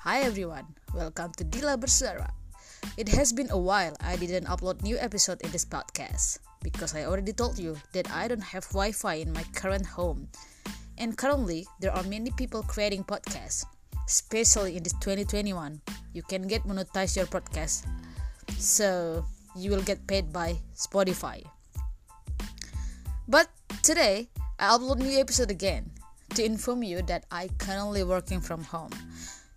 Hi everyone, welcome to Dila Bersuara. It has been a while I didn't upload new episode in this podcast because I already told you that I don't have Wi-Fi in my current home. And currently there are many people creating podcasts, especially in this 2021. You can get monetize your podcast. So you will get paid by Spotify. But today I upload new episode again to inform you that I currently working from home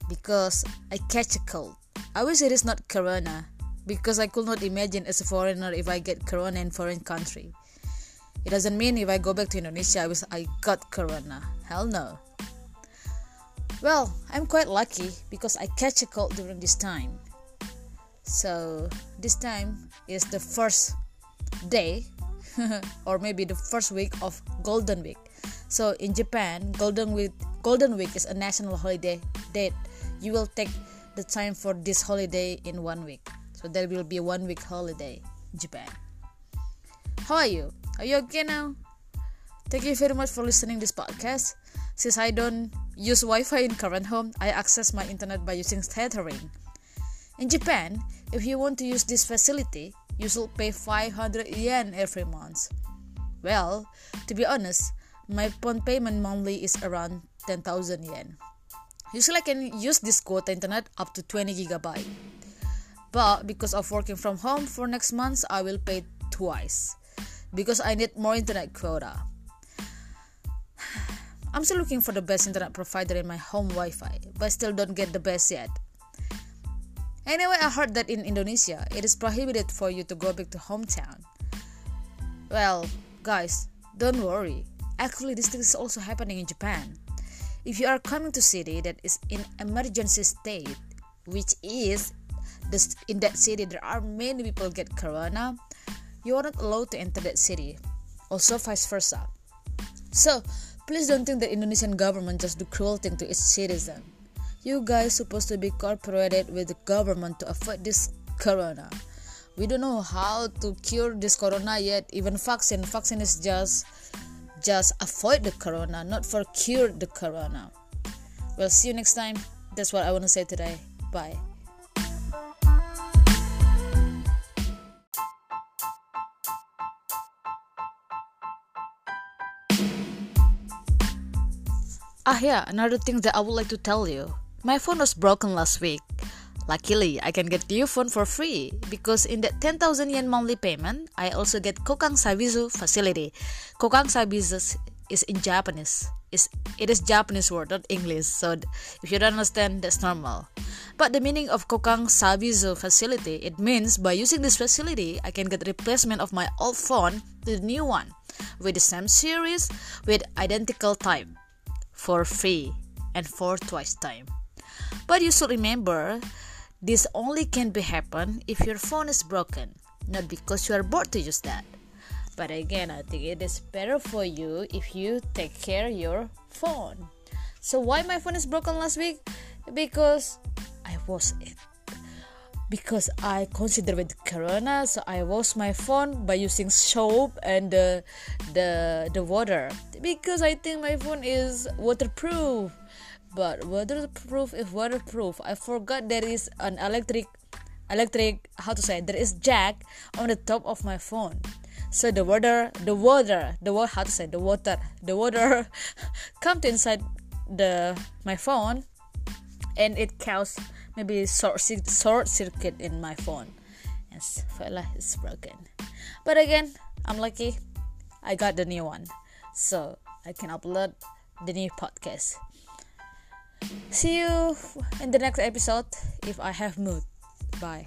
because I catch a cold. I wish it is not corona because I could not imagine as a foreigner if I get corona in foreign country. It doesn't mean if I go back to Indonesia I wish I got corona. Hell no. Well, I'm quite lucky because I catch a cold during this time. So, this time is the first day or maybe the first week of Golden Week. So in Japan, Golden Week Golden Week is a national holiday date. You will take the time for this holiday in one week. So there will be one week holiday Japan. How are you? Are you okay now? Thank you very much for listening this podcast. Since I don't use Wi-Fi in current home, I access my internet by using tethering. In Japan, if you want to use this facility, you should pay 500 yen every month. Well, to be honest, my phone payment monthly is around 10,000 yen. Usually I can use this quota internet up to 20 gigabyte. But because of working from home for next month, I will pay twice because I need more internet quota. I'm still looking for the best internet provider in my home Wi-Fi, but still don't get the best yet. Anyway, I heard that in Indonesia, it is prohibited for you to go back to hometown. Well, guys, don't worry. Actually, this thing is also happening in Japan. If you are coming to city that is in emergency state, which is this, in that city there are many people get corona, you are not allowed to enter that city. Also vice versa. So please don't think that Indonesian government just do cruel thing to its citizen. You guys supposed to be cooperated with the government to avoid this corona. We don't know how to cure this corona yet. Even vaccine, vaccine is just just avoid the corona, not for cure the corona. We'll see you next time. That's what I want to say today. Bye. Ah, yeah, another thing that I would like to tell you. My phone was broken last week. Luckily, I can get new phone for free because in that 10,000 yen monthly payment, I also get Kokang Sabizu facility. Kokang Sabizu is in Japanese. It's, it is Japanese word, not English. So if you don't understand, that's normal. But the meaning of Kokang Sabizu facility, it means by using this facility, I can get replacement of my old phone to the new one with the same series with identical time for free and for twice time. But you should remember this only can be happen if your phone is broken, not because you are bored to use that. But again, I think it is better for you if you take care your phone. So why my phone is broken last week? Because I was it. Because I consider with corona, so I wash my phone by using soap and the the the water. Because I think my phone is waterproof but waterproof if waterproof. I forgot there is an electric electric how to say there is jack on the top of my phone. So the water the water the water how to say the water the water come to inside the my phone and it caused maybe short, short circuit in my phone. And feel like it's broken. But again i'm lucky i got the new one. So i can upload the new podcast See you in the next episode if I have mood. Bye.